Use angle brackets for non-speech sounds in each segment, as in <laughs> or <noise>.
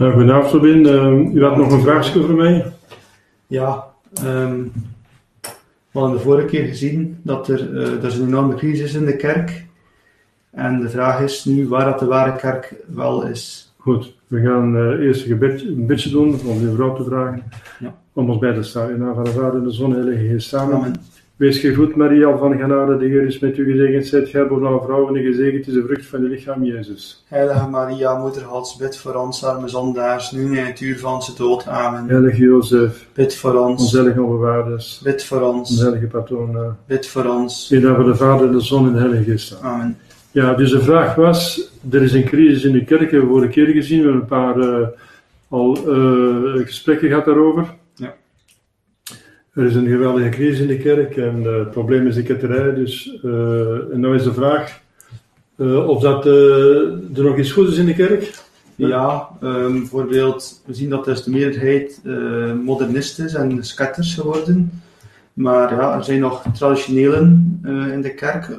Uh, goedenavond Robin, uh, u had nog een vraagje voor mij? Ja, um, we hadden de vorige keer gezien dat er, uh, er is een enorme crisis in de kerk. En de vraag is nu waar dat de ware kerk wel is. Goed, we gaan uh, eerst een, gebed, een beetje doen om de vrouw te vragen. Ja. Om ons bij te staan. In naam van de Vader, de Zon, Heilige Geest samen. Amen. Wees gegroet, Maria, van genade, de Heer is met u gezegend. Zijt gij boven alle vrouwen en gezegend is de vrucht van uw lichaam, Jezus. Heilige Maria, moeder Gods, bid voor ons arme zondaars, nu en het uur van onze dood. Amen. Heilige Jozef, bid voor ons. Onze heilige onbewaarders, bid voor ons. Onze heilige patroon, bid voor ons. In naam van de Vader, de Zon en de Heilige Geest. Amen. Ja, dus de vraag was, er is een crisis in de kerk, hebben we vorige keer gezien, we hebben een paar uh, al uh, gesprekken gehad daarover. Er is een geweldige crisis in de kerk en uh, het probleem is de ketterij. Dus, uh, en nou is de vraag uh, of dat, er nog iets goed is in de kerk. Ja, um, bijvoorbeeld, we zien dat dus de meerderheid modernist is en scatters geworden. Maar ja, er zijn nog traditionelen in de kerk.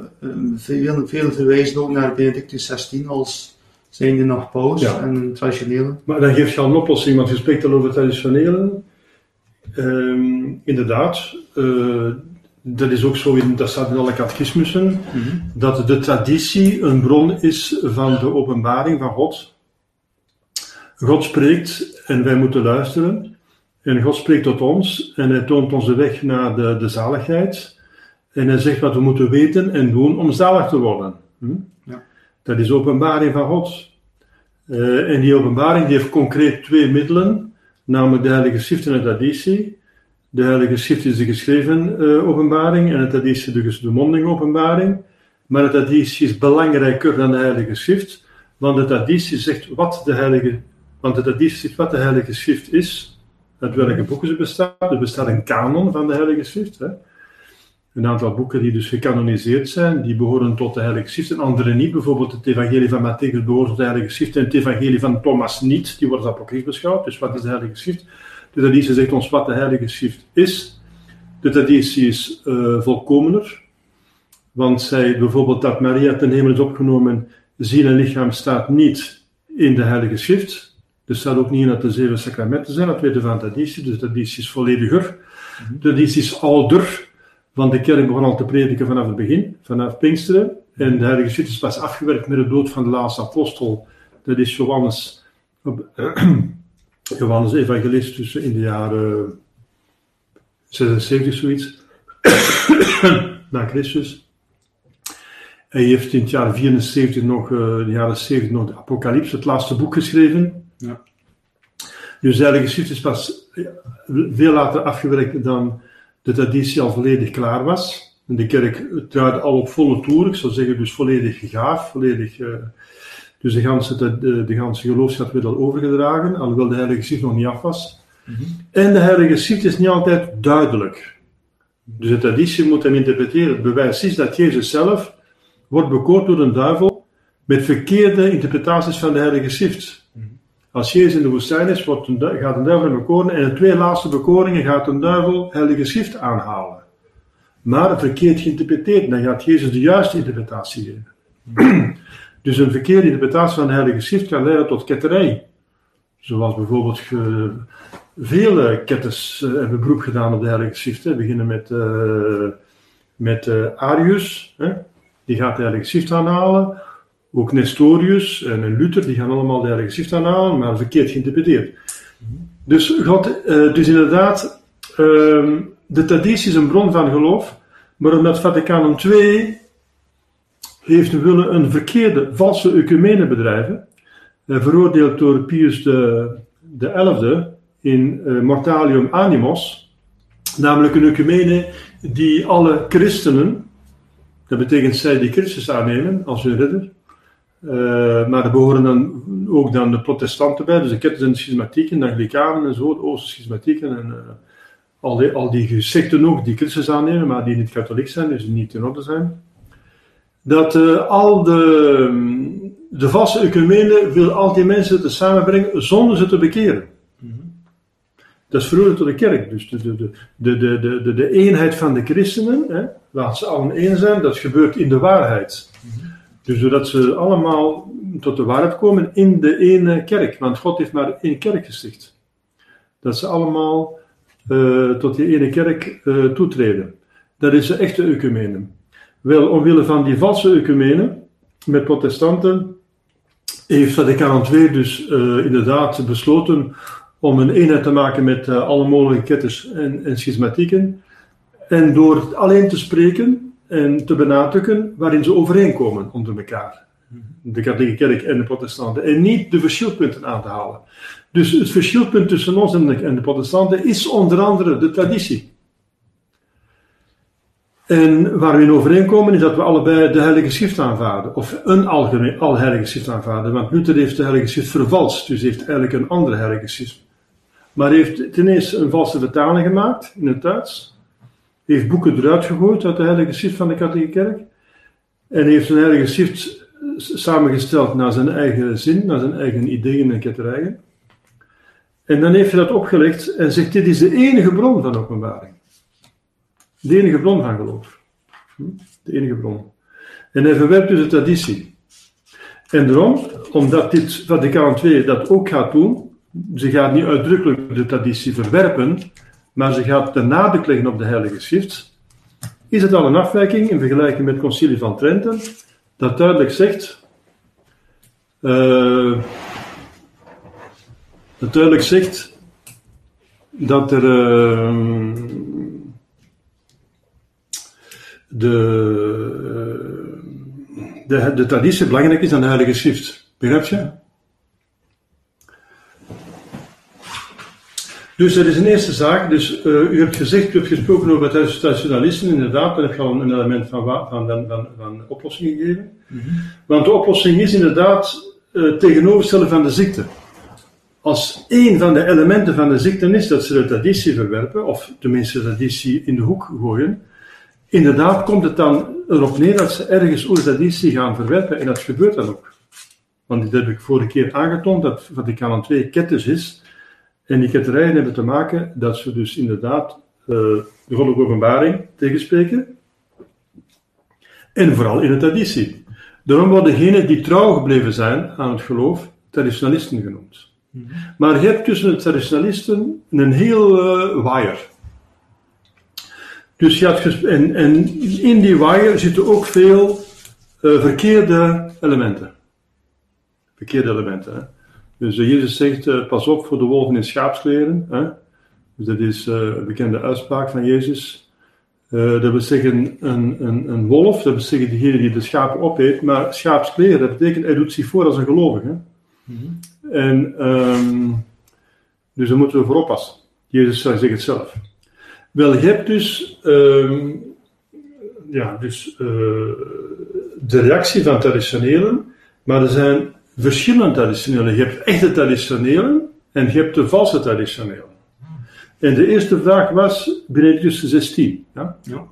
veel, veel verwijzen ook naar Benedictus 16 als zijn er nog paus ja. en traditionelen. Maar dan geeft je al een oplossing, want je spreekt al over traditionelen. Um, inderdaad, uh, dat is ook zo, in, dat staat in alle catechismussen, mm -hmm. dat de traditie een bron is van de openbaring van God. God spreekt en wij moeten luisteren. En God spreekt tot ons en hij toont ons de weg naar de, de zaligheid. En hij zegt wat we moeten weten en doen om zalig te worden. Hm? Ja. Dat is openbaring van God. Uh, en die openbaring die heeft concreet twee middelen namelijk de Heilige Schrift en de traditie. De Heilige Schrift is de geschreven uh, openbaring en de traditie dus de mondeling openbaring. Maar de traditie is belangrijker dan de Heilige Schrift, want de traditie zegt wat de Heilige, want de traditie wat de Heilige Schrift is, uit welke boeken ze bestaat. Er bestaat een kanon van de Heilige Schrift. Hè. Een aantal boeken die dus gecanoniseerd zijn, die behoren tot de Heilige Schrift en andere niet. Bijvoorbeeld het Evangelie van Matthäus behoort tot de Heilige Schrift en het Evangelie van Thomas niet. Die wordt als apocrief beschouwd. Dus wat is de Heilige Schrift? De traditie zegt ons wat de Heilige Schrift is. De traditie is uh, volkomener, want zij bijvoorbeeld dat Maria ten hemel is opgenomen, ziel en lichaam staat niet in de Heilige Schrift. Er staat ook niet in dat de zeven sacramenten zijn, dat weten we van de traditie. Dus de traditie is vollediger. De traditie is ouder want de kerk begon al te prediken vanaf het begin, vanaf Pinksteren. En de Heilige Schrift is pas afgewerkt met de dood van de laatste apostel. Dat is Johannes, <clears throat> Johannes Evangelist in de jaren 76 zoiets. <clears throat> na Christus. Hij heeft in het jaar 74 nog, uh, de jaren 70 nog de Apocalypse, het laatste boek geschreven. Ja. Dus de Heilige Schrift is pas veel later afgewerkt dan de traditie al volledig klaar was. En de kerk draaide al op volle toer, ik zou zeggen dus volledig gaaf, volledig... Uh, dus de ganse, de, de ganse geloofschap werd al overgedragen, alhoewel de Heilige Schrift nog niet af was. Mm -hmm. En de Heilige Schrift is niet altijd duidelijk. Dus de traditie moet hem interpreteren. Het bewijs is dat Jezus zelf wordt bekoord door een duivel met verkeerde interpretaties van de Heilige Schrift. Mm -hmm. Als Jezus in de woestijn is, wordt een, gaat een duivel hem bekoren en in de twee laatste bekoringen gaat een duivel heilige schrift aanhalen. Maar verkeerd geïnterpreteerd, dan gaat Jezus de juiste interpretatie geven. <clears throat> dus een verkeerde interpretatie van de heilige schrift kan leiden tot ketterij. Zoals bijvoorbeeld vele ketters uh, hebben beroep gedaan op de heilige schrift. We beginnen met, uh, met Arius, hè? die gaat de heilige schrift aanhalen. Ook Nestorius en Luther, die gaan allemaal de Heilige Schrift aanhalen, maar verkeerd geïnterpreteerd. Dus, God, uh, dus inderdaad, uh, de traditie is een bron van geloof, maar omdat Vaticaan II heeft willen een verkeerde, valse ecumene bedrijven, uh, veroordeeld door Pius de, de XI in uh, Mortalium Animos, namelijk een ecumene die alle christenen, dat betekent zij die Christus aannemen als hun redder, uh, maar er behoren dan ook dan de protestanten bij, dus de ketters schismatieken, de anglikanen en zo, de Oosterse schismatieken en uh, al, die, al die secten ook die Christus aannemen, maar die niet katholiek zijn, dus niet in orde zijn. Dat uh, al de, de ecumene wil al die mensen te samenbrengen zonder ze te bekeren. Dat is veroordeeld door de kerk. Dus de, de, de, de, de, de, de eenheid van de christenen, hè, laat ze allen één zijn, dat gebeurt in de waarheid. Dus doordat ze allemaal tot de waarheid komen in de ene kerk. Want God heeft maar één kerk gesticht. Dat ze allemaal uh, tot die ene kerk uh, toetreden. Dat is de echte ecumene. Wel, omwille van die valse ecumene, met protestanten, heeft Vaticaan II dus uh, inderdaad besloten om een eenheid te maken met alle mogelijke ketters en schismatieken. En door alleen te spreken en te benadrukken waarin ze overeenkomen onder elkaar. De katholieke kerk en de protestanten. En niet de verschilpunten aan te halen. Dus het verschilpunt tussen ons en de, en de protestanten is onder andere de traditie. En waar we in overeenkomen is dat we allebei de Heilige Schrift aanvaarden. Of een algemeen, al Heilige Schrift aanvaarden. Want Luther heeft de Heilige Schrift vervalst. Dus heeft eigenlijk een andere Heilige Schrift. Maar heeft ten eerste een valse vertaling gemaakt in het Duits heeft boeken eruit gegooid uit de Heilige Schrift van de Katholieke Kerk. En heeft een Heilige Schrift samengesteld naar zijn eigen zin, naar zijn eigen ideeën en ketterijen. En dan heeft hij dat opgelegd en zegt: Dit is de enige bron van openbaring. De enige bron van geloof. Hm? De enige bron. En hij verwerpt dus de traditie. En daarom, omdat dit Vaticaan II dat ook gaat doen, ze gaat niet uitdrukkelijk de traditie verwerpen, maar ze gaat de nadruk leggen op de Heilige Schrift, is het al een afwijking in vergelijking met het Concilie van Trenten, dat duidelijk zegt, uh, dat duidelijk zegt dat er uh, de, de, de traditie belangrijk is dan de Heilige Schrift. Begrijp je? Dus dat is een eerste zaak. Dus uh, u hebt gezegd, u hebt gesproken over het traditionalisten, inderdaad. Dan heb je al een element van, van, van, van, van oplossing gegeven. Mm -hmm. Want de oplossing is inderdaad uh, tegenoverstellen van de ziekte. Als één van de elementen van de ziekte is dat ze de traditie verwerpen, of tenminste de traditie in de hoek gooien, inderdaad komt het dan erop neer dat ze ergens de traditie gaan verwerpen. En dat gebeurt dan ook. Want dit heb ik vorige keer aangetoond, dat Vaticaan II ketters is en die ketterijen hebben te maken dat ze dus inderdaad uh, de goddelijke openbaring tegenspreken. En vooral in de traditie. Daarom worden degenen die trouw gebleven zijn aan het geloof traditionalisten genoemd. Mhm. Maar je hebt tussen de traditionalisten een heel uh, waaier. Dus je had en, en in die waaier zitten ook veel uh, verkeerde elementen. Verkeerde elementen. Hè? Dus uh, Jezus zegt, uh, pas op voor de wolven in schaapskleren. Hè? Dus dat is uh, een bekende uitspraak van Jezus. dat wil zeggen een, een, een wolf, dat wil zeggen degene die de schapen opeet. Maar schaapskleren, dat betekent hij doet zich voor als een gelovige. Mm -hmm. En um, dus daar moeten we voor oppassen. Jezus zegt het zelf. Wel, je hebt dus, um, ja, dus de reactie van traditionelen, maar er zijn verschillende traditionelen. Je hebt echte traditionelen en je hebt de valse traditionelen. En de eerste vraag was Benedictus 16. Ja? ja.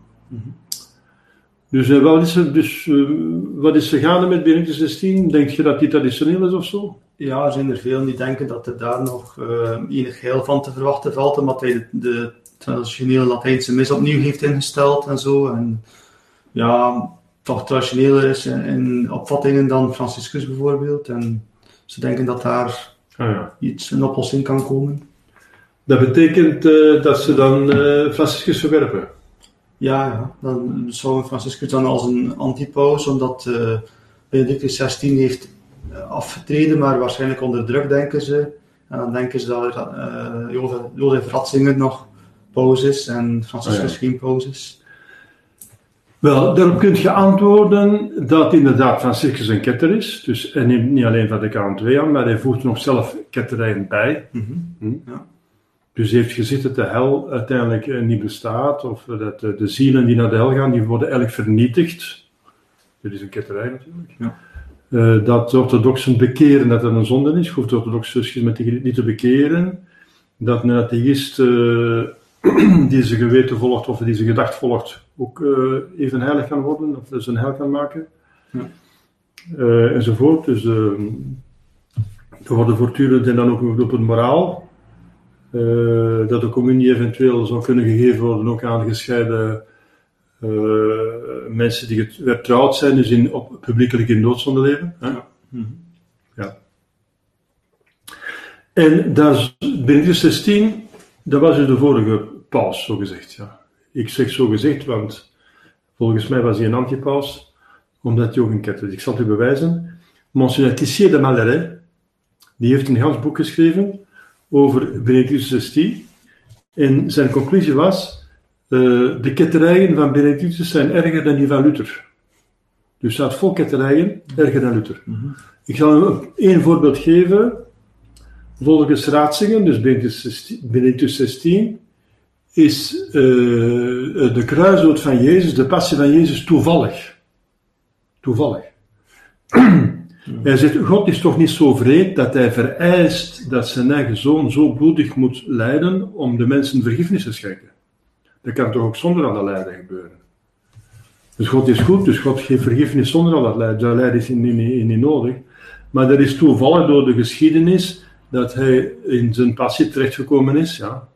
Dus, uh, wat is er, dus uh, wat is er gaande met Benedictus 16? Denk je dat die traditioneel is of zo? Ja, er zijn er veel die denken dat er daar nog uh, enig heil van te verwachten valt, omdat hij de, de traditionele Latijnse mis opnieuw heeft ingesteld en zo. En ja, toch traditioneler is in, opvattingen dan Franciscus bijvoorbeeld. En ze denken dat daar ah, ja. iets, een oplossing kan komen. Dat betekent uh, dat ze dan uh, Franciscus verwerpen? Ja, ja, dan zou Franciscus dan als een antipaus, omdat uh, Benedictus XVI heeft afgetreden, maar waarschijnlijk onder druk denken ze. En dan denken ze dat uh, Jozef, Jozef Ratzinger nog paus is en Franciscus ah, ja. geen paus is. Wel, daarop kunt je antwoorden dat inderdaad Franciscus een ketter is. Dus hij neemt niet alleen Vaticaan II aan, maar hij voegt er nog zelf ketterijen bij. Mm -hmm. hm? ja. Dus heeft gezegd dat de hel uiteindelijk eh, niet bestaat, of dat de, de, zielen die naar de hel gaan, die worden eigenlijk vernietigd. Dit is een ketterij natuurlijk. Ja. Uh, dat de orthodoxen bekeren dat het een zonde is. Je hoeft de orthodoxe schismatiek niet te bekeren. Dat een atheïst uh, <clears throat> die zijn geweten volgt of die zijn gedacht volgt, ook uh, even heilig kan worden, of dus een heil kan maken. Ja. Uh, enzovoort. Dus uh, er worden voortdurend en dan ook op het moraal. dat de communie eventueel zou kunnen gegeven worden ook aan gescheiden mensen die getrouwd zijn, dus in, op, publiekelijk in doodzonde leven. Hè? Ja. Mm -hmm. Ja. En dat is, Benedictus 16, dat was dus de vorige paus, zo gezegd. Ja. Ik zeg zo gezegd, want volgens mij was hij een antipaus, omdat hij ook een ketter. Ik zal het u bewijzen. Monseigneur Tissier de Maleret, die heeft een heel boek geschreven over Benedictus 16. En zijn conclusie was, uh, de ketterijen van Benedictus zijn erger dan die van Luther. Dus staat vol ketterijen, erger dan Luther. Mm -hmm. Ik zal één voorbeeld geven. Volgens Raatzingen, dus Benedictus 16, is uh, de kruisdood van Jezus, de passie van Jezus, toevallig. Toevallig. Hij zegt, God is toch niet zo vreed dat hij vereist dat zijn eigen zoon zo bloedig moet lijden om de mensen vergiffenis te schenken. Dat kan toch ook zonder al dat lijden gebeuren. Dus God is goed, dus God geeft vergiffenis zonder al dat lijden. Dat lijden is niet, niet, niet nodig. Maar dat is toevallig door de geschiedenis dat hij in zijn passie terechtgekomen is, ja,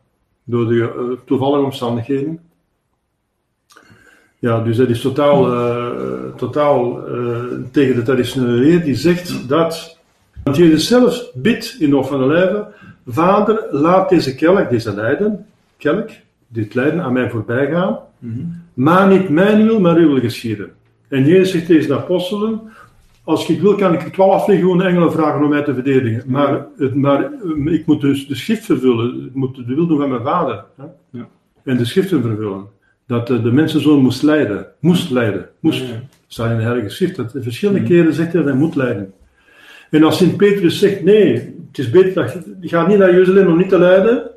door de uh, toevallige omstandigheden. Ja, dus dat is totaal, uh, totaal uh, tegen de traditionele leer die zegt dat, want Jezus zelf bidt in de van de lijven, Vader, laat deze kelk, deze lijden, kelk, dit lijden aan mij voorbij gaan, mm -hmm. maar niet mijn wil, maar uw wil geschieden. En Jezus zegt tegen de apostelen, als ik wil, kan ik twaalf legioenen engelen vragen om mij te verdedigen. Maar, het, maar ik moet dus de schrift vervullen. Ik moet de wil doen van mijn vader. Hè? Ja. En de schriften vervullen. Dat de, de mensenzoon moest lijden. Moest lijden. Moest. Ja, ja. staat in de Heilige Schrift. Dat verschillende keren zegt hij dat hij moet lijden. En als Sint Petrus zegt, nee, het is beter dat je gaat niet naar Jeruzalem om niet te lijden.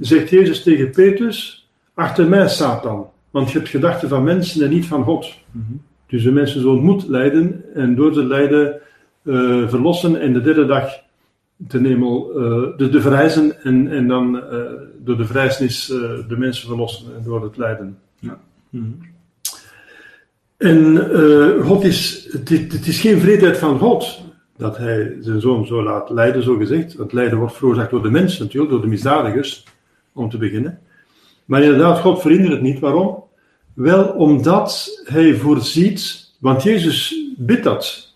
Zegt Jezus tegen Petrus, achter mij Satan. Want je hebt gedachten van mensen en niet van God. Mm -hmm. Dus de mensen zullen moet lijden en door het lijden uh, verlossen en de derde dag ten hemel, uh, de, de verrijzen en, en dan uh, door de verrijzenis de mensen verlossen door het lijden. Ja. -hmm. En God is, het, het, is geen vreedheid van God dat hij zijn zoon zo laat lijden, zo gezegd. Want lijden wordt veroorzaakt door de mensen natuurlijk, door de misdadigers, om te beginnen. Maar inderdaad, God verhindert het niet. Waarom? Wel omdat hij voorziet, want Jezus bidt dat.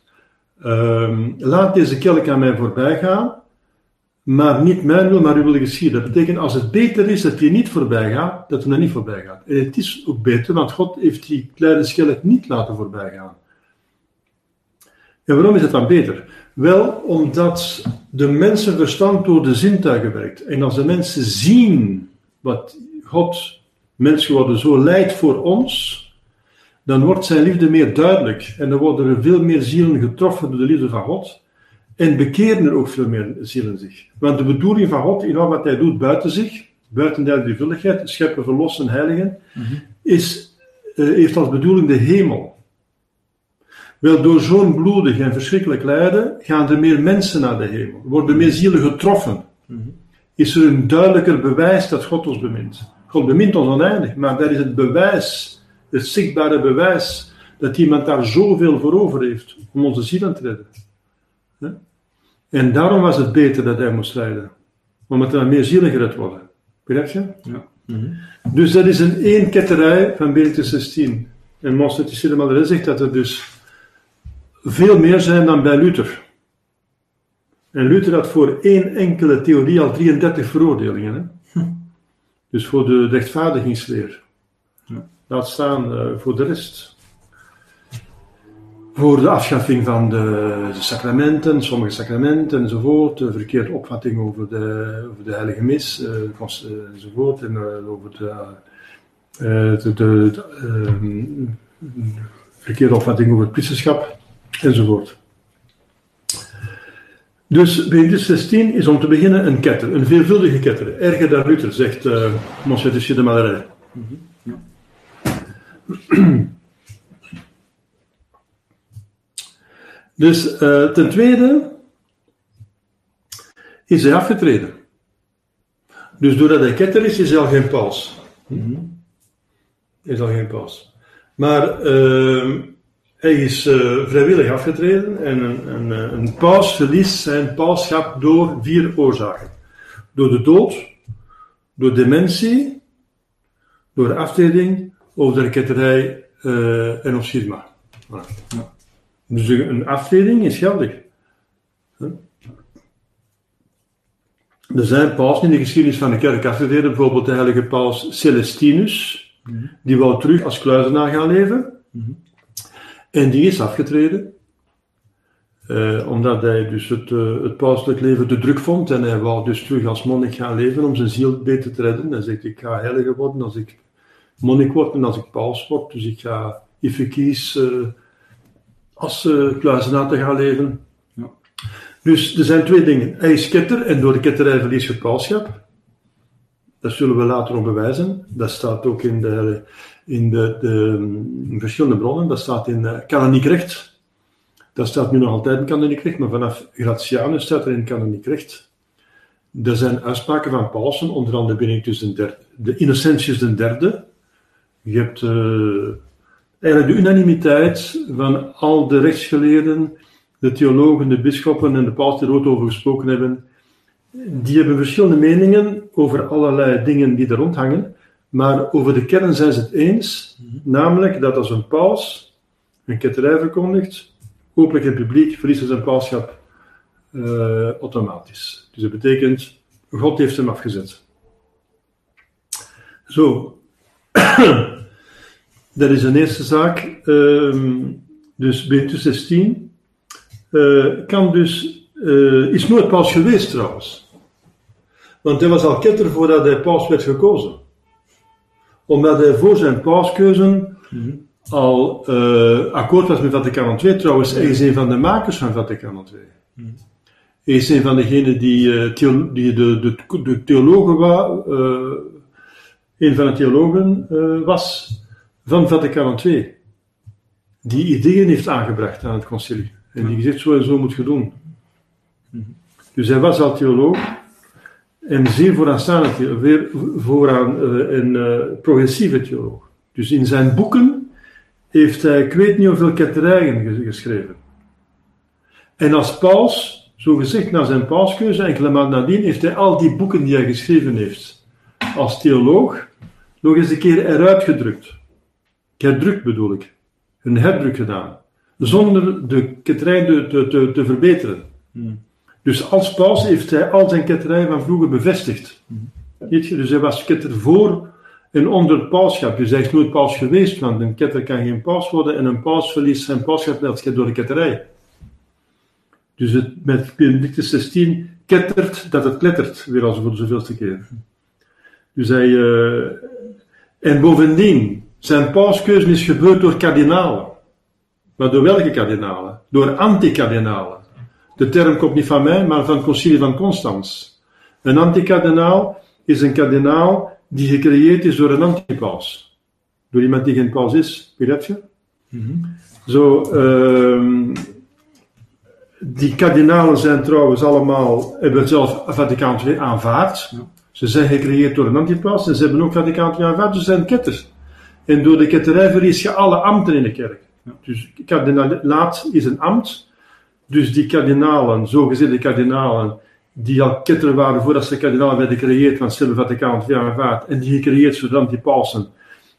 Um, laat deze kelk aan mij voorbij gaan, maar niet mijn wil, maar uw wil geschieden. Dat betekent als het beter is dat hij niet voorbij gaat, dat hij er niet voorbij gaat. En het is ook beter, want God heeft die kleine kelk niet laten voorbij gaan. En waarom is het dan beter? Wel omdat de mensenverstand door de zintuigen werkt. En als de mensen zien wat God mens geworden zo leidt voor ons, dan wordt zijn liefde meer duidelijk. En dan worden er veel meer zielen getroffen door de liefde van God. En bekeren er ook veel meer zielen zich. Want de bedoeling van God in al wat hij doet buiten zich, buiten de drievuldigheid, scheppen, verlossen, heiligen, mm -hmm. is, uh, heeft als bedoeling de hemel. Wel, door zo'n bloedig en verschrikkelijk lijden gaan er meer mensen naar de hemel. Worden meer zielen getroffen. Mm -hmm. Is er een duidelijker bewijs dat God ons bemint. Bemint ons oneindig, maar dat is het bewijs, het zichtbare bewijs, dat iemand daar zoveel voor over heeft om onze zielen te redden. En daarom was het beter dat hij moest lijden, omdat er meer zielen gered worden. Begrijp je? Ja. Mm -hmm. Dus dat is een één ketterij van Benedictus 16. En Monseigneur Cinemalere zegt dat er dus veel meer zijn dan bij Luther. En Luther had voor één enkele theorie al 33 veroordelingen. Hè? Dus voor de rechtvaardigingsleer. Ja. Laat staan uh, voor de rest. Voor de afschaffing van de, de, sacramenten, sommige sacramenten enzovoort, de verkeerde opvatting over de, over de heilige mis uh, enzovoort, en uh, over de, de, de, de ehm, verkeerde opvatting over het priesterschap enzovoort. Dus Benedictus 16 is om te beginnen een ketter, een veelvuldige ketter. Erger dan Luther, zegt uh, Monsieur de Malerij. <clears throat> -hmm. Dus uh, ten tweede is hij afgetreden. Dus doordat hij ketter is, is hij al geen paus. -hmm. Is al geen paus. Maar uh, hij is uh, vrijwillig afgetreden en een, een, eh, een paus verliest zijn pauschap door vier oorzaken. Door de dood, door dementie, door aftreding of de ketterij uh, en of schisma. Voilà. Ja. Dus een aftreding is geldig. Er zijn pausen in de geschiedenis van de kerk afgetreden, bijvoorbeeld de heilige paus Celestinus, die wou terug als kluizenaar gaan leven. En die is afgetreden. Eh, omdat hij dus het, uh, het pauselijk leven te druk vond en hij wou dus terug als monnik gaan leven om zijn ziel beter te redden. Hij zegt, ik ga heiliger worden als ik monnik word en als ik paus word. Dus ik ga, ik verkies uh, als uh, kluizenaar te gaan leven. Ja. Dus er zijn twee dingen. Hij is ketter en door de ketterij verlies je pauschap. Dat zullen we later nog bewijzen. Dat staat ook in, de, in, de, verschillende bronnen. Dat staat in uh, kanoniek recht. Dat staat nu nog altijd in kanoniek recht, maar vanaf Gratianus staat er in kanoniek recht. Er zijn uitspraken van Paulsen, onder andere Benedictus derde, de Innocentius derde. Je hebt uh, eigenlijk de unanimiteit van al de rechtsgeleerden, de theologen, de bisschoppen en de paus die er ooit over gesproken hebben. Die hebben verschillende meningen over allerlei dingen die er rondhangen, maar over de kern zijn ze het eens, namelijk dat als een paus een ketterij verkondigt, openlijk en publiek, verliest zijn pauschap uh, automatisch. Dus dat betekent, God heeft hem afgezet. Zo, <clears throat> dat is een eerste zaak. Um, dus Benedictus 16 uh, kan dus, uh, is nooit paus geweest trouwens. Want hij was al ketter voordat hij paus werd gekozen. Omdat hij voor zijn pauskeuze mm-hmm. al uh, akkoord was met Vaticaan II. Trouwens, hij is een van de makers van Vaticaan II. Mm-hmm. Hij is een van degenen die, theo die de, de, de theologen was, een van de theologen was van Vaticaan II, die ideeën heeft aangebracht aan het concilie. En die gezegd, zo en zo moet je doen. Dus hij was al theoloog en zeer vooraanstaande, weer vooraan uh, een uh, progressieve theoloog. Dus in zijn boeken heeft hij, ik weet niet hoeveel ketterijen geschreven. En als paus, zo gezegd na zijn pauskeuze, enkele maanden nadien, heeft hij al die boeken die hij geschreven heeft, als theoloog, nog eens een keer eruit gedrukt. Herdruk bedoel ik. Een herdruk gedaan. Zonder de ketterij te, te, te verbeteren. Hmm. Dus als paus heeft hij al zijn ketterij van vroeger bevestigd. Hmm. Weet je? Dus hij was ketter voor en onder het pauschap. Dus hij is nooit paus geweest, want een ketter kan geen paus worden en een paus verliest zijn pauschap door de ketterij. Dus het, met Benedictus 16 kettert dat het klettert, weer als voor de zoveelste keer. Dus hij, uh, en bovendien, zijn pauskeuze is gebeurd door kardinalen. Maar door welke kardinalen? Door antikardinalen. De term komt niet van mij, maar van het concilie van Constans. Een antikardinaal is een kardinaal die gecreëerd is door een antipaus. Door iemand die geen paus is, begrijp je? Mm -hmm. Zo, uh, die kardinalen zijn trouwens allemaal, hebben zelf Vaticaan II aanvaard. Ja. Ze zijn gecreëerd door een antipaus en ze hebben ook Vaticaan II aanvaard, dus ze zijn ketters. En door de ketterij verlies je alle ambten in de kerk. Dus kardinaat is een ambt. Dus die kardinalen, zogezegde kardinalen, die al ketter waren voordat ze kardinalen werden gecreëerd, van Sille Vaticaan II aanvaard, en die gecreëerd door antipausen,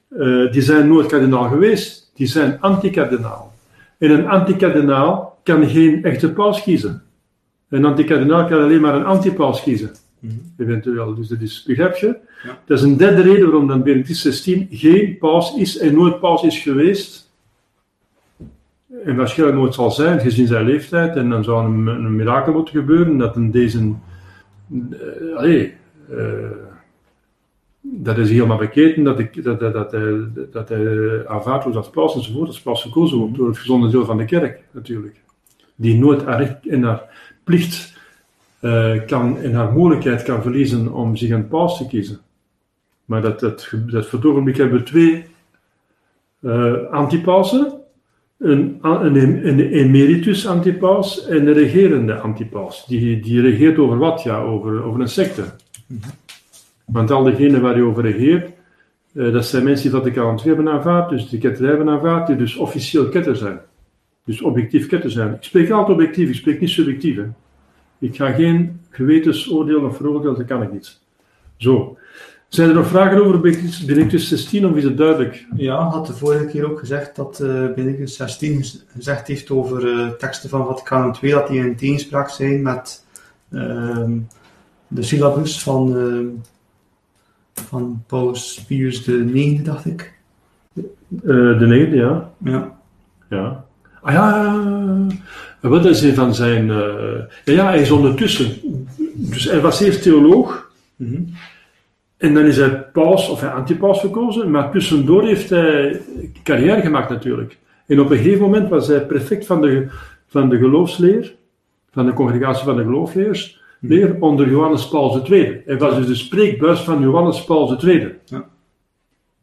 uh, die zijn nooit kardinaal geweest. Die zijn antikardinaal. En een antikardinaal kan geen echte paus kiezen. Een antikardinaal kan alleen maar een antipaus kiezen. Mm -hmm. Eventueel. Dus dat is, begrijp je? Ja. Dat is een derde reden waarom dan Benedictus 16 geen paus is en nooit paus is geweest. En waarschijnlijk nooit zal zijn, gezien zijn leeftijd. En dan zou een, een mirakel moeten gebeuren dat een deze. Uh, allee, uh, dat is helemaal bekeken dat, ik, dat, dat, dat, hij, dat hij aanvaard wordt als paus enzovoort, als paus gekozen wordt door het gezonde deel van de kerk natuurlijk. Die nooit en haar plicht kan, en haar mogelijkheid kan verliezen om zich een paus te kiezen. Maar dat, dat, dat voor het ogenblik hebben we twee uh, antipausen. Een, een, een emeritus antipaus en een regerende antipaus. Die, die regeert over wat? Ja, over, over een secte. -hmm. Want al diegenen waar je over regeert, uh, dat zijn mensen die Vaticaan II hebben aanvaard, dus die ketterij hebben aanvaard, die dus officieel ketter zijn. Dus objectief ketter zijn. Ik spreek altijd objectief, ik spreek niet subjectief. Hè. Ik ga geen gewetensoordeel of veroordeel, dat kan ik niet. Zo. Zijn er nog vragen over Benedictus 16 of is het duidelijk? Ja, had de vorige keer ook gezegd dat uh, Benedictus 16 gezegd heeft over uh, teksten van Vaticaan II dat die in tegenspraak zijn met uh, de syllabus van, uh, van Paus Pius IX, dacht ik. de negende, ja. Ja. Ja. Ah ja, wat is een van zijn. ja, ja, hij is ondertussen. Dus hij was eerst theoloog. Mm -hmm. En dan is hij paus of hij antipaus verkozen, maar tussendoor heeft hij carrière gemaakt natuurlijk. En op een gegeven moment was hij prefect van de, van de geloofsleer, van de congregatie van de geloofleers, leer onder Johannes Paul II. Hij was dus de spreekbuis van Johannes Paul II. Ja.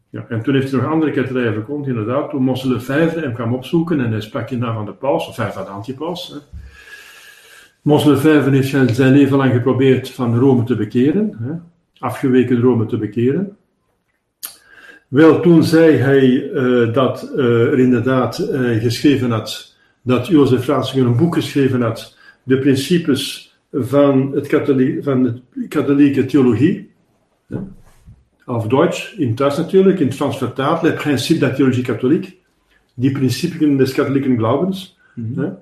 Ja, en toen heeft hij nog andere ketterijen verkondigd, inderdaad. Toen Mosse V hem kwam opzoeken en hij sprak in naam van de paus, of hij van de antipaus. Hè. Mosse V heeft zijn leven lang geprobeerd van Rome te bekeren. Hè afgeweken Rome te bekeren. Wel, toen zei hij uh, dat uh, er inderdaad uh, geschreven had, dat Jozef Ratzinger een boek geschreven had, de principes van, het katholiek, van de katholieke theologie. Auf Duits, in Duits natuurlijk, in het Frans vertaald, les principes de la théologie catholique, die principes des katholieken glaubens. Mm -hmm.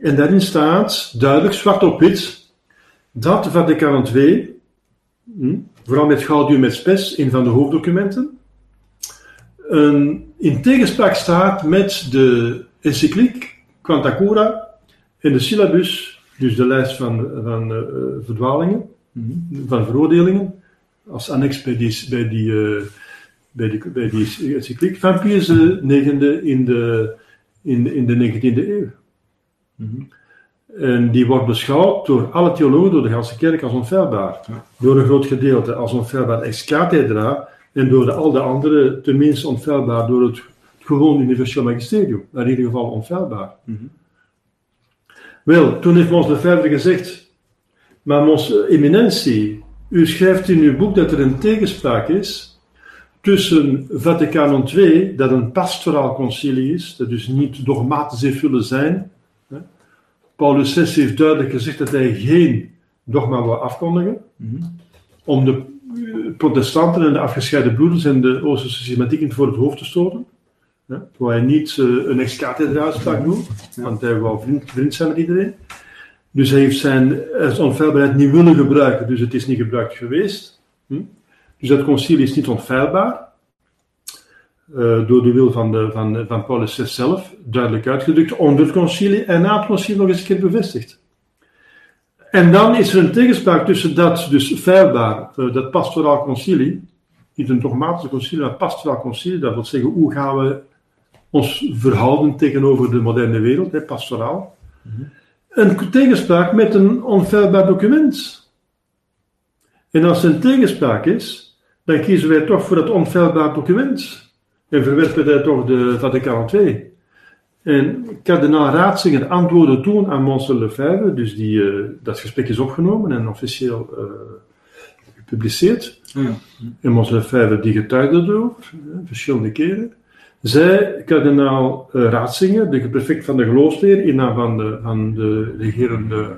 en daarin staat duidelijk, zwart op wit, dat Vaticaan II, hm, vooral met Gaudium et Spes, een van de hoofddocumenten, een, in tegenspraak staat met de encycliek Quanta Cura en de syllabus, dus de lijst van, van uh, verdwalingen, mm-hmm. van veroordelingen, als annex bij die, bij die, uh, bij die, bij die encycliek van Pius IX in de, in, in de 19e eeuw. Mm-hmm. En die wordt beschouwd door alle theologen, door de Galse kerk, als onfeilbaar. Ja. Door een groot gedeelte als onfeilbaar ex cathedra en door de, al de anderen tenminste onfeilbaar door het, gewoon universeel magisterium. Maar in ieder geval onfeilbaar. Mm -hmm. Wel, toen heeft Mons Lefebvre gezegd, maar Mons Eminentie, u schrijft in uw boek dat er een tegenspraak is tussen Vaticaan II, dat een pastoraal concilie is, dat dus niet dogmatisch heeft willen zijn, Paulus VI heeft duidelijk gezegd dat hij geen dogma wil afkondigen. Mm -hmm. Om de protestanten en de afgescheiden broeders en de Oosterse systematiek voor het hoofd te stoten. Ja, waar hij niet uh, een ex-cathedra uitspraak doet, Ja. want hij wou vriend, vriend zijn met iedereen. Dus hij heeft zijn onfeilbaarheid niet willen gebruiken, dus het is niet gebruikt geweest. Hm? Dus dat concilie is niet onfeilbaar. Uh, door de wil van, de, van, van Paulus VI zelf, duidelijk uitgedrukt, onder het concilie en na het concilie nog eens een keer bevestigd. En dan is er een tegenspraak tussen dat, dus feilbaar, uh, dat pastoraal concilie, niet een dogmatische concilie, maar pastoraal concilie, dat wil zeggen, hoe gaan we ons verhouden tegenover de moderne wereld, hè, pastoraal. Mm -hmm. Een tegenspraak met een onfeilbaar document. En als er een tegenspraak is, dan kiezen wij toch voor dat onfeilbaar document. En verwerpen wij toch de Vaticaan II. En kardinaal Raatzinger antwoordde toen aan Monsieur Lefebvre, dus die, uh, dat gesprek is opgenomen en officieel uh, gepubliceerd. Ja. En Monsieur Lefebvre die getuigde erover, uh, verschillende keren. Zij, kardinaal Raatzinger, de prefect van de geloofsleer, in naam van de, van de regerende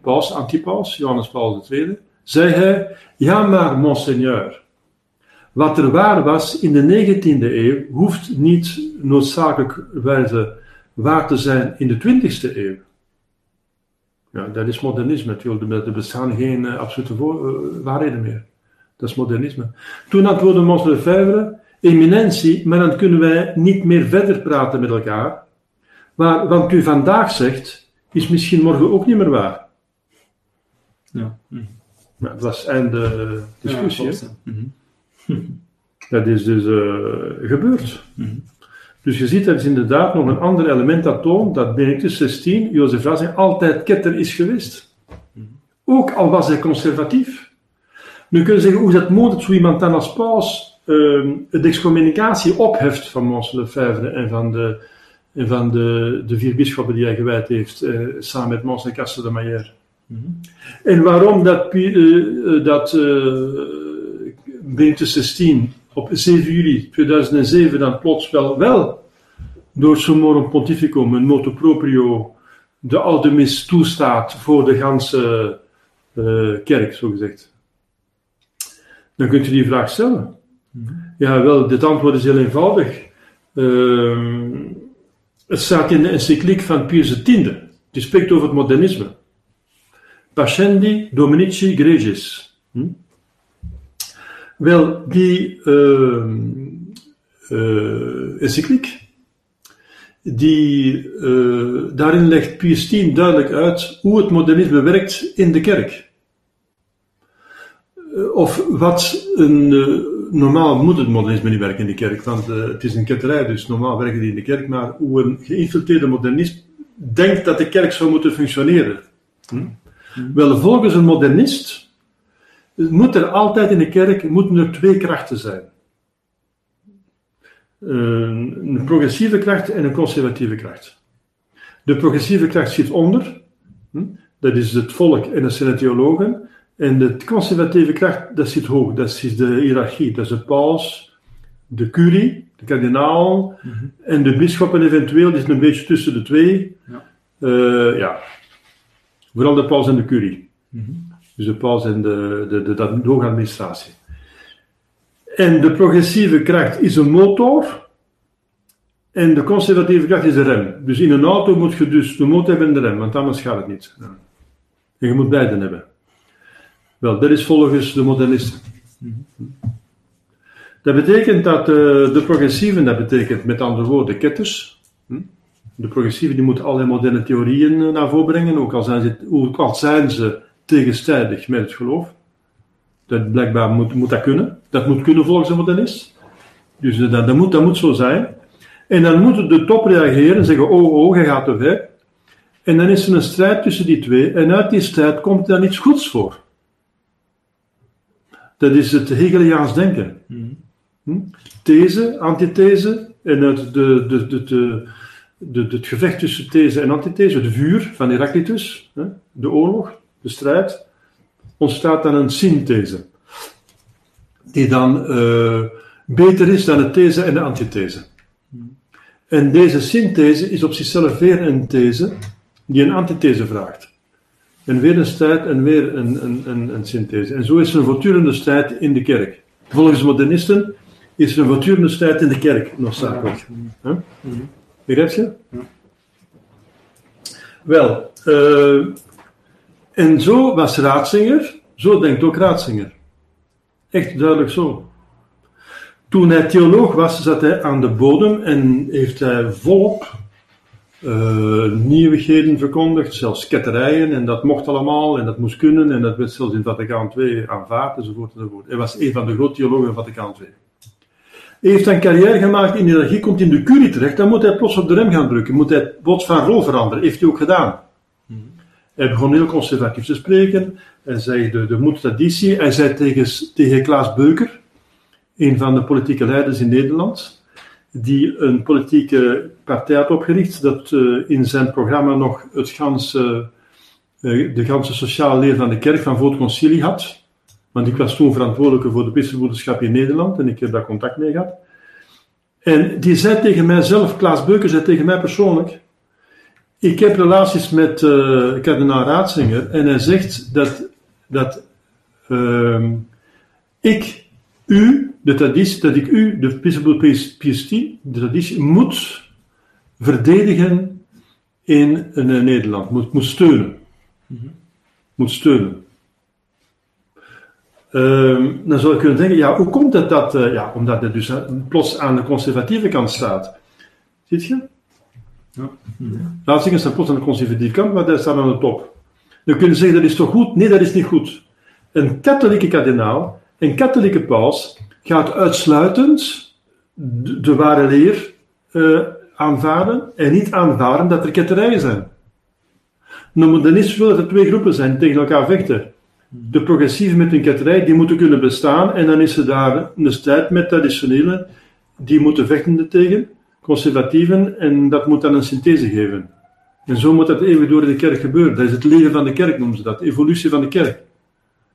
paus, antipaus, Johannes Paul II, zei hij, ja maar monseigneur, wat er waar was in de 19e eeuw, hoeft niet noodzakelijkwijze waar te zijn in de 20e eeuw. Ja, dat is modernisme. Er bestaan geen uh, absolute voor, uh, waarheden meer. Dat is modernisme. Toen antwoordde Mons Lefebvre, eminentie, maar dan kunnen wij niet meer verder praten met elkaar. Maar wat u vandaag zegt, is misschien morgen ook niet meer waar. Ja. Hm. Dat was einde discussie. Ja, -hmm. <laughs> Dat is dus uh, gebeurd. Mm -hmm. Dus je ziet, dat is inderdaad nog een ander element dat toont dat Benedictus XVI, Jozef Ratzinger, altijd ketter is geweest. Mm -hmm. Ook al was hij conservatief. Nu kun je zeggen, hoe is dat mogelijk dat zo iemand dan als paus uh, de excommunicatie opheft van Mons Lefebvre en van de, en van de, de vier bisschoppen die hij gewijd heeft, uh, samen met Mons en Castel de Mayer. -hmm. En waarom dat, uh, dat Benedictus XVI op 7 juli 2007 dan plots wel, wel door Summorum Pontificum, een motu proprio, de oude mis toestaat voor de ganse uh, kerk, zo gezegd. Dan kunt u die vraag stellen. Ja, wel, dit antwoord is heel eenvoudig. Ehm, het staat in de encycliek van Pius X. Die spreekt over het modernisme. Pascendi Dominici Gregis. Hm? Wel, die uh, uh, encycliek, die, uh, daarin legt Pius X duidelijk uit hoe het modernisme werkt in de kerk. of wat een, normaal moet het modernisme niet werken in de kerk, want het is een ketterij, dus normaal werken die in de kerk, maar hoe een geïnfiltreerde modernist denkt dat de kerk zou moeten functioneren. Hm? Wel, volgens een modernist moet er altijd in de kerk moeten er twee krachten zijn. Een progressieve kracht en een conservatieve kracht. De progressieve kracht zit onder, hm? dat is het volk en dat zijn de theologen. En de conservatieve kracht, dat zit hoog, dat is de hiërarchie, dat is de paus, de curie, de kardinaal mhm. en de bisschop en eventueel, die is een beetje tussen de twee. Ja. Uh, ja. Vooral de paus en de curie. Mhm. Dus de paus en de, de, de, de, de hoge administratie. En de progressieve kracht is een motor. En de conservatieve kracht is de rem. Dus in een auto moet je dus de motor hebben en de rem, want anders gaat het niet. En je moet beide hebben. Wel, dat is volgens de modernisten. Dat betekent dat uh, de progressieven, dat betekent met andere woorden ketters. Hm? De progressieven die moeten allerlei moderne theorieën eh, naar voren brengen, ook al zijn ze, ook al zijn ze tegenstrijdig met het geloof. Dat blijkbaar moet, moet dat kunnen. Dat moet kunnen volgens een modernist. Dus dat, dat, moet, dat moet zo zijn. En dan moet de top reageren en zeggen: Oh, oh, hij gaat te ver. En dan is er een strijd tussen die twee. En uit die strijd komt dan iets goeds voor. Dat is het Hegeliaans denken. Hm? These, antithese. En uit de, de, de, de, de, het gevecht tussen these en antithese, het vuur van Heraclitus, de oorlog, de strijd, ontstaat dan een synthese. Die dan uh, beter is dan de these en de antithese. En deze synthese is op zichzelf weer een these die een antithese vraagt. En weer een strijd en weer een, een, een, een synthese. En zo is er een voortdurende strijd in de kerk. Volgens modernisten is er een voortdurende strijd in de kerk noodzakelijk. Huh? Begrijp je? Wel, uh, en zo was Raatzinger, zo denkt ook Raatzinger. Echt duidelijk zo. Toen hij theoloog was, zat hij aan de bodem en heeft hij volop uh, nieuwigheden verkondigd, zelfs ketterijen, en dat mocht allemaal, en dat moest kunnen, en dat werd zelfs in Vaticaan II aanvaard, enzovoort, enzovoort. Hij was een van de grote theologen van Vaticaan II. Hij heeft een carrière gemaakt in hiërarchie, komt in de curie terecht, dan moet hij plots op de rem gaan drukken, moet hij plots van rol veranderen, heeft hij ook gedaan. Hij begon heel conservatief te spreken. Hij zei de, de moedtraditie. Hij zei tegen, tegen Klaas Beuker, een van de politieke leiders in Nederland, die een politieke partij had opgericht, dat uh, in zijn programma nog het ganse, uh, de ganse sociale leer van de kerk van voor het concilie had. Want ik was toen verantwoordelijke voor de bisschopbroederschap in Nederland en ik heb daar contact mee gehad. En die zei tegen mij zelf, Klaas Beuker zei tegen mij persoonlijk, ik heb relaties met uh, kardinaal Raatzinger en hij zegt dat, dat uh, ik u, de traditie, dat ik u, de Episcopal PST, de traditie, moet verdedigen in, in Nederland, moet, moet steunen. Mm Moet steunen. Uh, dan zou je kunnen denken, ja, hoe komt het dat, uh, ja, omdat het dus plots aan de conservatieve kant staat. Ziet je? Ja. Zeggen, staat plots aan de conservatieve kant, maar daar staat aan de top. Dan kunnen zeggen, dat is toch goed? Nee, dat is niet goed. Een katholieke kardinaal, een katholieke paus, gaat uitsluitend de, ware leer uh, aanvaarden en niet aanvaarden dat er ketterijen zijn. Een modernist wil dat er twee groepen zijn tegen elkaar vechten. De progressieven met hun ketterij, die moeten kunnen bestaan en dan is er daar een strijd met traditionele, die moeten vechten tegen conservatieven en dat moet dan een synthese geven. En zo moet dat even door de kerk gebeuren. Dat is het leven van de kerk, noemen ze dat. Evolutie van de kerk.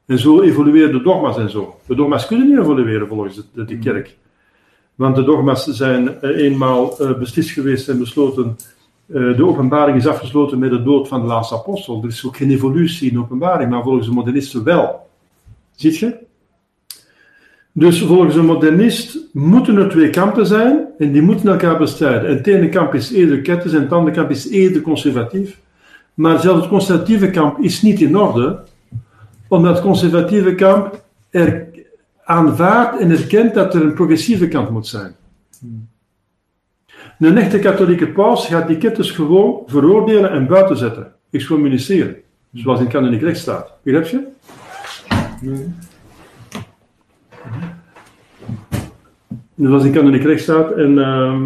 En zo evolueren de dogma's en zo. De dogma's kunnen niet evolueren volgens de, de kerk. Want de dogma's zijn eh, eenmaal uh, beslist geweest en besloten. Uh, de openbaring is afgesloten met de dood van de laatste apostel. Er is ook geen evolutie in de openbaring, maar volgens de modernisten wel. Ziet je? Dus volgens een modernist moeten er twee kampen zijn en die moeten elkaar bestrijden. En het ene kamp is eerder ketters en het andere kamp is eerder conservatief. Maar zelfs het conservatieve kamp is niet in orde, omdat het conservatieve kamp er aanvaardt en erkent dat er een progressieve kant moet zijn. Een echte katholieke paus gaat die ketters gewoon veroordelen en buiten zetten, excommuniceren, zoals in kanoniek recht staat. Begrijp je? Dat was in kanoniek recht staat en ehm,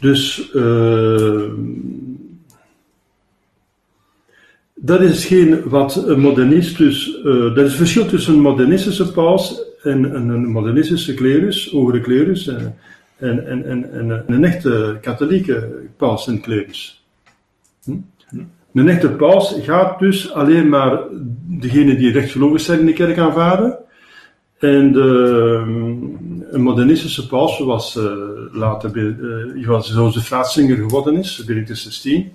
dus uh, dat is geen wat een modernist dus, uh, dat is het verschil tussen een modernistische paus en, een modernistische klerus, hogere klerus, en, en, en, en, en, een echte katholieke paus en klerus. Hm? Een echte paus gaat dus alleen maar degene die rechtgelovig zijn in de kerk aanvaarden. En de, een modernistische paus, zoals uh, later uh, zoals de Fraatzinger geworden is, Benedictus XVI,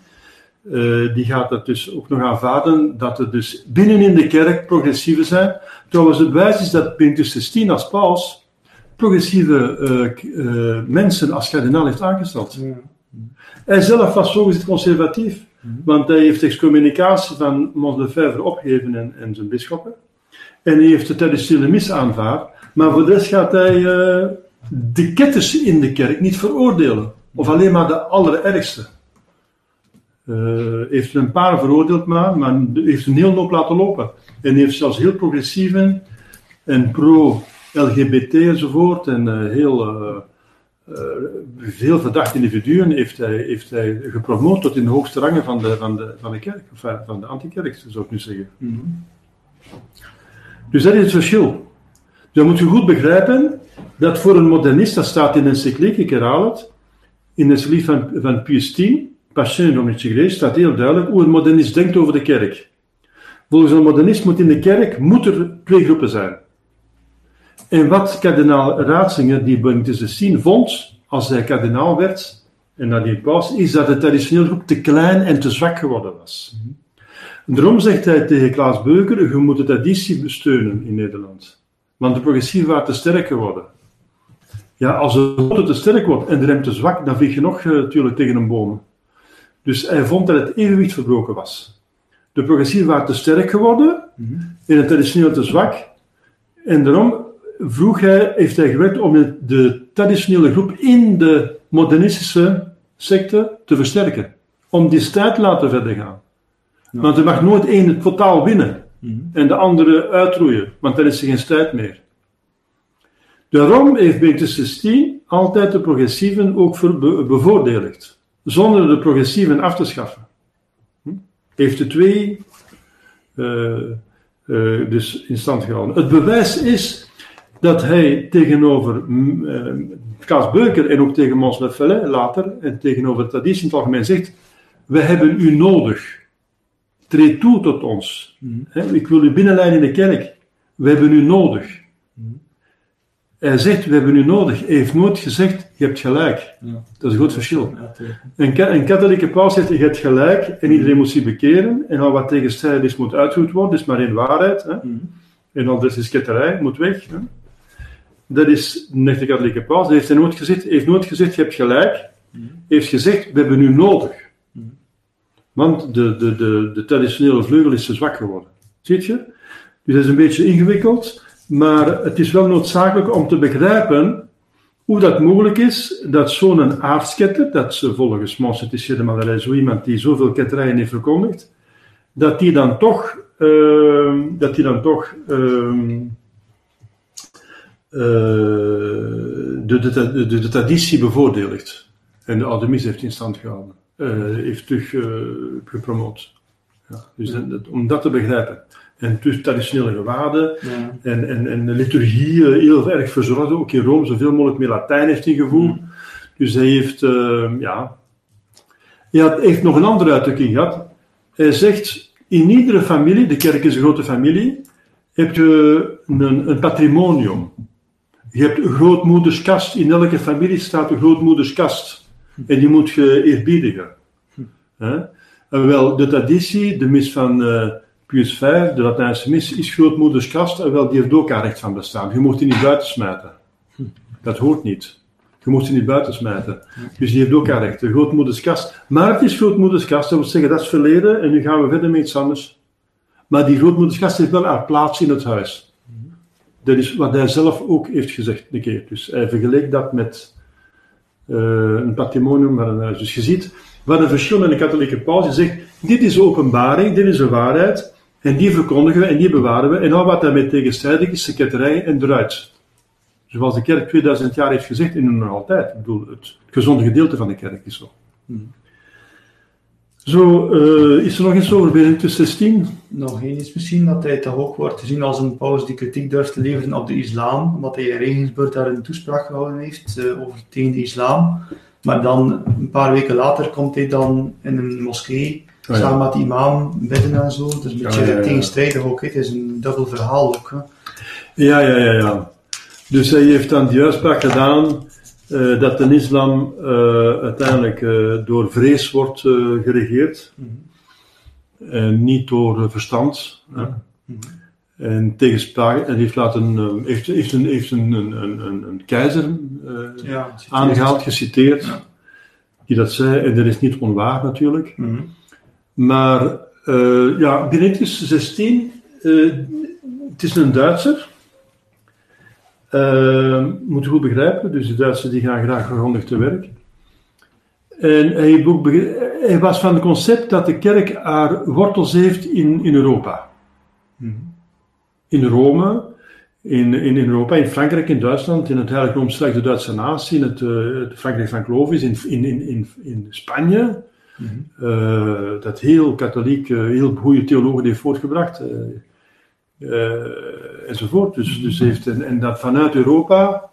uh, die gaat dat dus ook nog aanvaarden, dat er dus binnenin de kerk progressieven zijn. Trouwens, het bewijs is dat Benedictus XVI als paus progressieve mensen als kardinaal heeft aangesteld. Ja. Hij zelf was zogezegd conservatief. Want hij heeft excommunicatie van Mons Lefebvre opgegeven en, en zijn bisschoppen. En hij heeft de traditionele mis aanvaard. Maar voor de rest gaat hij uh, de ketters in de kerk niet veroordelen. Of alleen maar de allerergste. Uh, heeft een paar veroordeeld maar, maar heeft een heel hoop laten lopen. En heeft zelfs heel progressieve en pro-LGBT enzovoort. En uh, heel uh, veel verdachte individuen heeft hij, heeft hij gepromoot tot in de hoogste rangen van de, van de, van de kerk, van de antikerk, zou ik nu zeggen. -hmm. Dus dat is het verschil. Dus dan moet je goed begrijpen dat voor een modernist, dat staat in een encycliek, ik herhaal het, in de encycliek van, van Pius X, Passion Grace, staat heel duidelijk hoe een modernist denkt over de kerk. Volgens een modernist moet in de kerk moet er twee groepen zijn. En wat kardinaal Ratzinger, die Benedictus XVI vond, als hij kardinaal werd, en nadien paus, is dat de traditionele groep te klein en te zwak geworden was. Daarom zegt hij tegen Klaas Beuker, je moet de traditie steunen in Nederland. Want de progressieven waren te sterk geworden. Ja, als de grote te sterk wordt en de rem te zwak, dan vlieg je nog uh, natuurlijk tegen een boom. Dus hij vond dat het evenwicht verbroken was. De progressieven waren te sterk geworden en het traditioneel te zwak. En daarom vroeg hij, heeft hij gewerkt om de traditionele groep in de modernistische secte te versterken. Om die strijd te laten verder gaan. Want er mag nooit één het totaal winnen en de andere uitroeien, want dan is er geen strijd meer. Daarom heeft XVI altijd de progressieven ook bevoordeeld, zonder de progressieven af te schaffen. Hm? Heeft de twee uh, uh, dus in stand gehouden. Het bewijs is dat hij tegenover uh, Klaas Beuker en ook tegen Mons later en tegenover traditie in het algemeen zegt: We hebben u nodig. Treed toe tot ons. Mm. Ik wil u binnenleiden in de kerk. We hebben u nodig. Mm. Hij zegt, we hebben u nodig. Hij heeft nooit gezegd, je hebt gelijk. Ja. Dat is een groot verschil. Een, een, katholieke paus zegt, je hebt gelijk en iedereen moet zich bekeren. En al wat tegenstrijdig is, moet uitgevoerd worden. Dat is maar in waarheid. Hè. Mm. En al is ketterij, moet weg. Hè. Dat is een echte katholieke paus. Hij heeft, nooit gezegd, heeft nooit gezegd, je hebt gelijk. Hij heeft gezegd, we hebben u nodig. Want de, de, de, de traditionele vleugel is te zwak geworden. Ziet je? Dus dat is een beetje ingewikkeld, maar het is wel noodzakelijk om te begrijpen hoe dat mogelijk is dat zo'n aardsketter, dat ze volgens Mons de Malerij zo iemand die zoveel ketterijen heeft verkondigd, dat die dan toch, uh, dat die dan toch uh, de, de, de, de, traditie bevoordeelt en de oude heeft in stand gehouden heeft terug uh, gepromoot. Ja, dus dat, om dat te begrijpen. En dus traditionele gewaden ja. en, en, en de liturgie uh, heel erg verzorgd. Ook in Rome zoveel mogelijk meer Latijn heeft ingevoerd. Mm. Dus hij heeft, ja. Hij heeft nog een andere uitdrukking gehad. Hij zegt, in iedere familie, de kerk is een grote familie, heb je een, een patrimonium. Je hebt een grootmoederskast. In elke familie staat een grootmoederskast. En die moet je eerbiedigen. Hm. Wel, de traditie, de mis van uh, Pius V, de Latijnse mis, is grootmoeders kast, en wel, die heeft ook haar recht van bestaan. Je mocht die niet buiten smijten. Dat hoort niet. Je mocht die niet buiten smijten. Dus die heeft ook haar recht, de grootmoeders kast. Maar het is grootmoeders kast, dat wil zeggen, dat is verleden, en nu gaan we verder met iets anders. Maar die grootmoeders kast heeft wel haar plaats in het huis. Dat is wat hij zelf ook heeft gezegd een keer. Dus hij vergeleek dat met een patrimonium van een. Dus je ziet wat een verschil in de katholieke paus. Zegt, dit is openbaring, dit is een waarheid. En die verkondigen we en die bewaren we. En al wat daarmee tegenstrijdig is, sekreterij en eruit. Zoals de kerk 2000 jaar heeft gezegd, en nog altijd. Ik bedoel, het gezonde gedeelte van de kerk is zo. Zo, eh, is er nog iets over Benedictus 16? Nog één is misschien dat hij toch ook wordt gezien als een paus die kritiek durft te leveren op de islam, omdat hij in Regensburg daar een toespraak gehouden heeft eh, over tegen de islam. Maar dan, een paar weken later, komt hij dan in een moskee, Oh ja. samen met de imam, bidden en zo. Het is een beetje Ja, ja, ja. tegenstrijdig ook, het is een dubbel verhaal ook. Ja, ja, ja, ja. Dus hij heeft dan die uitspraak gedaan eh, dat de islam eh, uiteindelijk eh, door vrees wordt geregeerd. En niet door verstand. hè. En tegenspraak, en heeft, laten, eh, heeft, heeft, een, heeft een, een, een, keizer Ja, aangehaald, geciteerd, Ja. die dat zei. En dat is niet onwaar natuurlijk. Mhm. Maar ja, Benedictus 16, eh, het is een Duitser. Eh, moet goed begrijpen, dus de Duitsers die gaan graag grondig te werk. En hij, hij was van het concept dat de kerk haar wortels heeft in, in Europa. In Rome, in, in Europa, in Frankrijk, in Duitsland, in het Heilige Roomsrijk, de Duitse natie, in het, eh, het Frankrijk van Clovis, in, in, in, in, in Spanje, eh, dat heel katholiek, eh, heel goede theologen heeft voortgebracht, eh, enzovoort. Dus, dus heeft, en, en dat vanuit Europa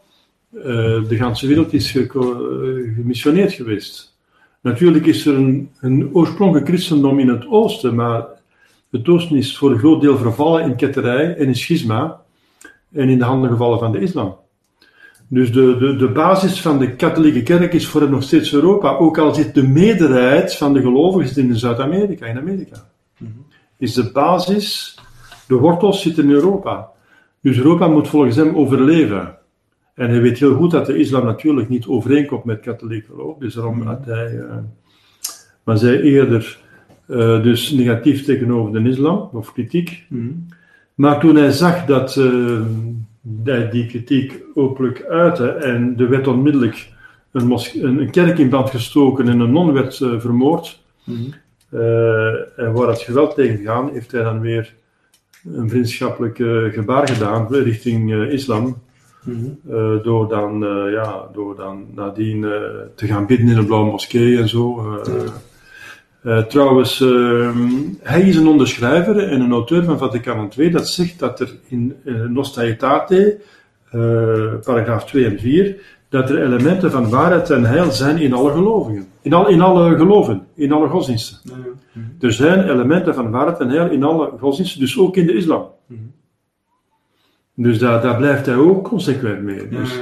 eh, de ganse wereld is eh, gemissioneerd geweest. Natuurlijk is er een, een oorspronkelijk christendom in het oosten, maar het oosten is voor een groot deel vervallen in ketterij en in schisma en in de handen gevallen van de islam. Dus de, de, de basis van de katholieke kerk is voor hem nog steeds Europa, ook al zit de meerderheid van de gelovigen in Zuid-Amerika, in Amerika. Is de basis, de wortels zitten in Europa. Dus Europa moet volgens hem overleven. En hij weet heel goed dat de islam natuurlijk niet overeenkomt met katholiek geloof, dus daarom had hij, eh, maar zij eerder eh, dus negatief tegenover de islam, of kritiek. Maar toen hij zag dat eh, hij die kritiek openlijk uitte en er werd onmiddellijk een, mos- een, kerk in brand gestoken en een non werd vermoord, eh, en waar het geweld tegen gegaan, heeft hij dan weer een vriendschappelijk eh, gebaar gedaan richting eh, islam. Eh, door, dan, eh, ja, door dan nadien eh, te gaan bidden in een blauwe moskee en zo. eh. Eh, trouwens, ehm, hij is een onderschrijver en een auteur van Vaticaan II dat zegt dat er in eh, Nostra Aetate, eh, paragraaf 2 en 4, dat er elementen van waarheid en heil zijn in alle gelovigen. In, al, in alle geloven, in alle godsdiensten. Er zijn elementen van waarheid en heil in alle godsdiensten, dus ook in de islam. Dus daar, daar blijft hij ook consequent mee. Dus,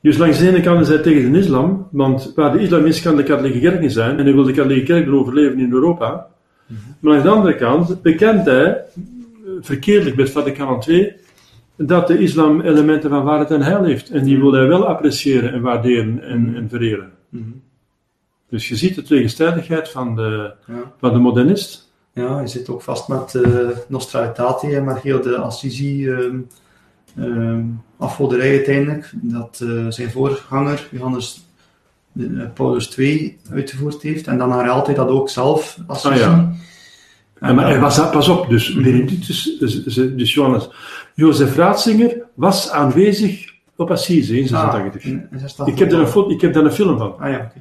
dus langs de ene kant is hij tegen de islam, want waar de islam is, kan de katholieke kerk niet zijn, en hij wil de katholieke kerk er overleven in Europa. Maar langs de andere kant bekent hij, eh, verkeerdelijk met Vaticaan II, dat de islam elementen van waarheid en heil heeft. En die wil hij wel appreciëren en waarderen en, en vereren. Dus je ziet de tegenstrijdigheid van de, Ja. van de modernist. Ja, je zit ook vast met uh, Nostra Aetate en met heel de Assisi afgoderij uiteindelijk, dat eh, zijn voorganger Johannes eh, Paulus II uitgevoerd heeft. En dan herhaalt hij dat ook zelf, Assisi. Ah, ja. En maar hij was, pas op, dus Benedictus, dus, dus- dus Johannes, Jozef Ratzinger was aanwezig op Assise in 86. Ah, in- in 86. ik, heb daar een ik heb daar een film van. Ah ja.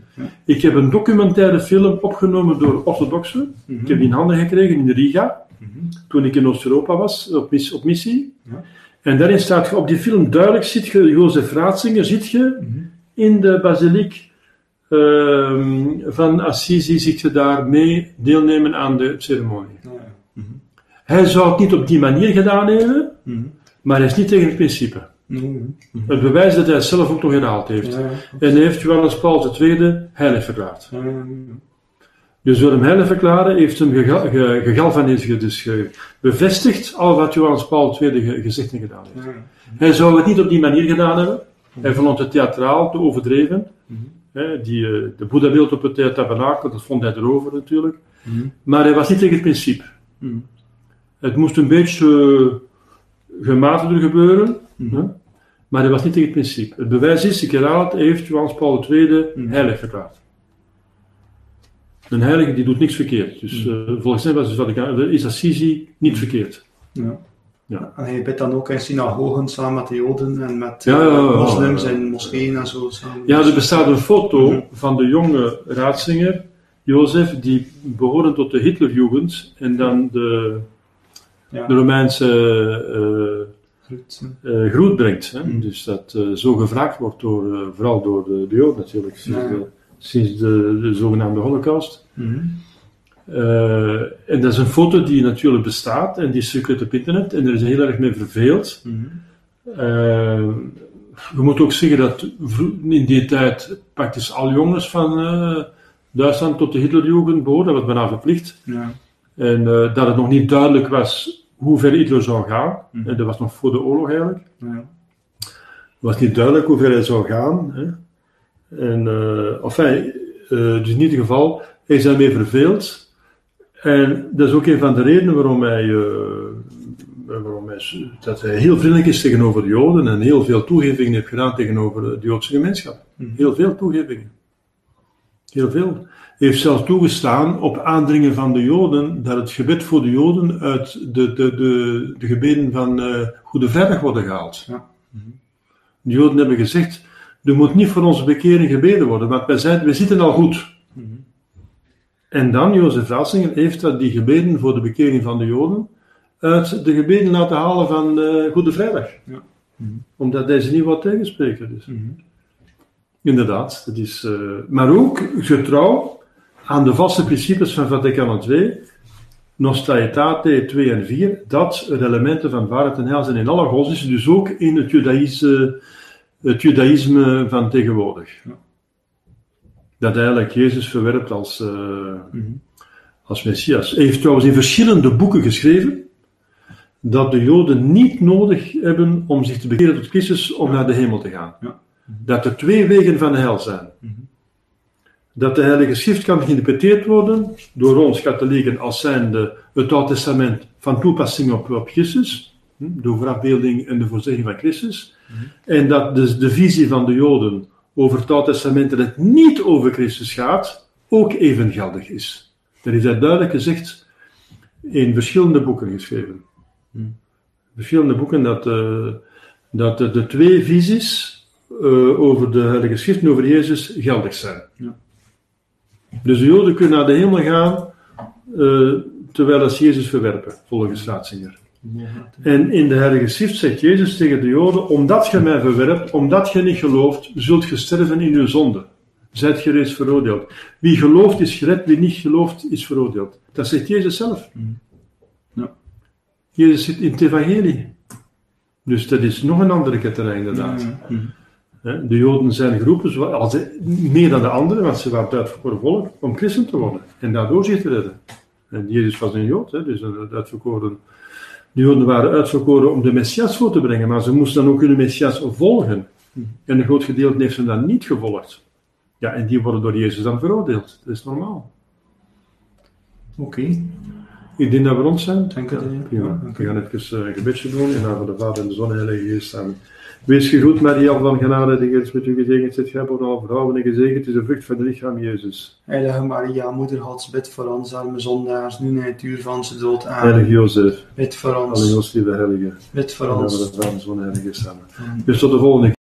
Ik heb een documentaire film opgenomen door orthodoxen. Ik heb die in handen gekregen in Riga, toen ik in Oost-Europa was, op, mis- op missie. Ja. En daarin staat op die film duidelijk, ziet je Jozef Ratzinger, ziet je in de basiliek ehm, van Assisi, ziet je daar mee deelnemen aan de ceremonie. Ja. Hij zou het niet op die manier gedaan hebben, Mhm. maar hij is niet tegen het principe. Mhm. Het bewijs dat hij het zelf ook nog herhaald heeft. Ja, ja. En hij heeft Johannes Paul II heilig verklaard. Dus door hem heilig verklaren heeft hem gega- ge- gegalvaniseerd, dus ge- bevestigd al wat Johannes Paul II ge- gezegd en gedaan heeft. Hij zou het niet op die manier gedaan hebben. Hij vond het theatraal te overdreven. Hè, die, eh, de Boeddha-beeld op het tabernakel, dat vond hij erover natuurlijk. Mhm. Maar hij was niet tegen het principe. Mhm. Het moest een beetje eh, gematigder gebeuren, Mhm. hè? maar hij was niet tegen het principe. Het bewijs is, ik herhaal het, heeft Johannes Paul II heilig verklaard. Een heilige die doet niks verkeerd. Dus eh, volgens hem was Vaticaan, is Assisi niet verkeerd. Ja. Ja. En hij bidt dan ook in synagogen samen met de Joden en met Ja, ja, moslims in moskeeën en zo. Samen. Ja, er bestaat een foto van de jonge raadslinger, Jozef, die behoren tot de Hitlerjugend en dan de, de Romeinse eh, eh, groet brengt. Hè? Mhm. Dus dat eh, zo gevraagd wordt, door, vooral door de, de Joden natuurlijk, sinds, de, sinds de, de zogenaamde Holocaust. Mhm. Eh, en dat is een foto die natuurlijk bestaat en die circuleert op internet en er is heel erg mee verveeld. Mhm. Eh, we moeten ook zeggen dat in die tijd praktisch al jongens van eh, Duitsland tot de Hitlerjugend behoorden, dat was bijna verplicht. Ja. En dat het nog niet duidelijk was hoe ver Hitler zou gaan. Mhm. En dat was nog voor de oorlog eigenlijk. Ja. Het was niet duidelijk hoe ver hij zou gaan. Hè. En, enfin, dus in ieder geval, hij is daarmee verveeld. En dat is ook een van de redenen waarom hij, eh, waarom hij, dat hij heel vriendelijk is tegenover de Joden en heel veel toegevingen heeft gedaan tegenover de Joodse gemeenschap. Mhm. Heel veel toegevingen. Heel veel. Hij heeft zelfs toegestaan op aandringen van de Joden dat het gebed voor de Joden uit de, de, de, de gebeden van eh, Goede Vrijdag worden gehaald. Ja. De Joden hebben gezegd, er moet niet voor onze bekering gebeden worden, want wij, zijn, wij zitten al goed. En dan, Jozef Ratzinger heeft dat die gebeden voor de bekering van de Joden uit de gebeden laten halen van eh, Goede Vrijdag. Ja. Mhm. Omdat hij ze niet wat tegenspreken. Dus. Mhm. Inderdaad, dat is, eh, maar ook getrouw aan de vaste principes van Vaticaan II, Nostaitate 2 en 4, dat er elementen van waarheid en heil zijn in alle godsdiensten, dus ook in het, judaïsme, het judaïsme van tegenwoordig. Ja. Dat eigenlijk Jezus verwerpt als, eh, Mhm. als Messias. Hij heeft trouwens in verschillende boeken geschreven dat de Joden niet nodig hebben om zich te bekeren tot Christus om naar de hemel te gaan. Ja. Dat er twee wegen van de hel zijn. Mhm. Dat de Heilige Schrift kan geïnterpreteerd worden door ons katholieken als zijnde het Oude Testament van toepassing op, op Christus, hm, de voorafbeelding en de voorzegging van Christus. En dat dus de visie van de Joden over het Oude Testament dat het niet over Christus gaat, ook even geldig is. Dat is daar duidelijk gezegd in verschillende boeken geschreven. Hmm. Verschillende boeken dat, eh, dat de, de twee visies eh, over de Heilige Schrift en over Jezus geldig zijn. Ja. Dus de Joden kunnen naar de hemel gaan eh, terwijl ze Jezus verwerpen, volgens Ratzinger. En in de Heilige Schrift zegt Jezus tegen de Joden: Omdat je mij verwerpt, omdat je niet gelooft, zult je sterven in uw zonde. Zijt je reeds veroordeeld. Wie gelooft is gered, wie niet gelooft is veroordeeld. Dat zegt Jezus zelf. Ja. Jezus zit in het Evangelie. Dus dat is nog een andere ketterij, inderdaad. Mhm. De Joden zijn geroepen, als, meer dan de anderen, want ze waren het uitverkoren volk, om christen te worden. En daardoor zich te redden. En Jezus was een Jood, hè, dus een uitverkoren. De Joden waren uitverkoren om de Messias voor te brengen, maar ze moesten dan ook hun Messias volgen. En een groot gedeelte heeft ze dan niet gevolgd. Ja, en die worden door Jezus dan veroordeeld. Dat is normaal. Oké, Ik denk dat we rond zijn. Denk het, ja. We gaan even eh, een gebedje doen in naam van de Vader en de Zoon en de Heilige Geest. Amen. Wees gegroet, Maria van genade, de Heer is met u gezegend. Zit gij boven alle vrouwen en gezegend is de vrucht van de lichaam Jezus. Heilige Maria, Moeder Gods, bid voor ons arme zondaars, nu in het uur van onze dood. Heilige Amen. Jozef, Bid voor alle ons, Joos, lieve Heilige. bid voor ons. de Vader en de Zoon en de Heilige Geest. Amen. Amen. Dus tot de volgende keer.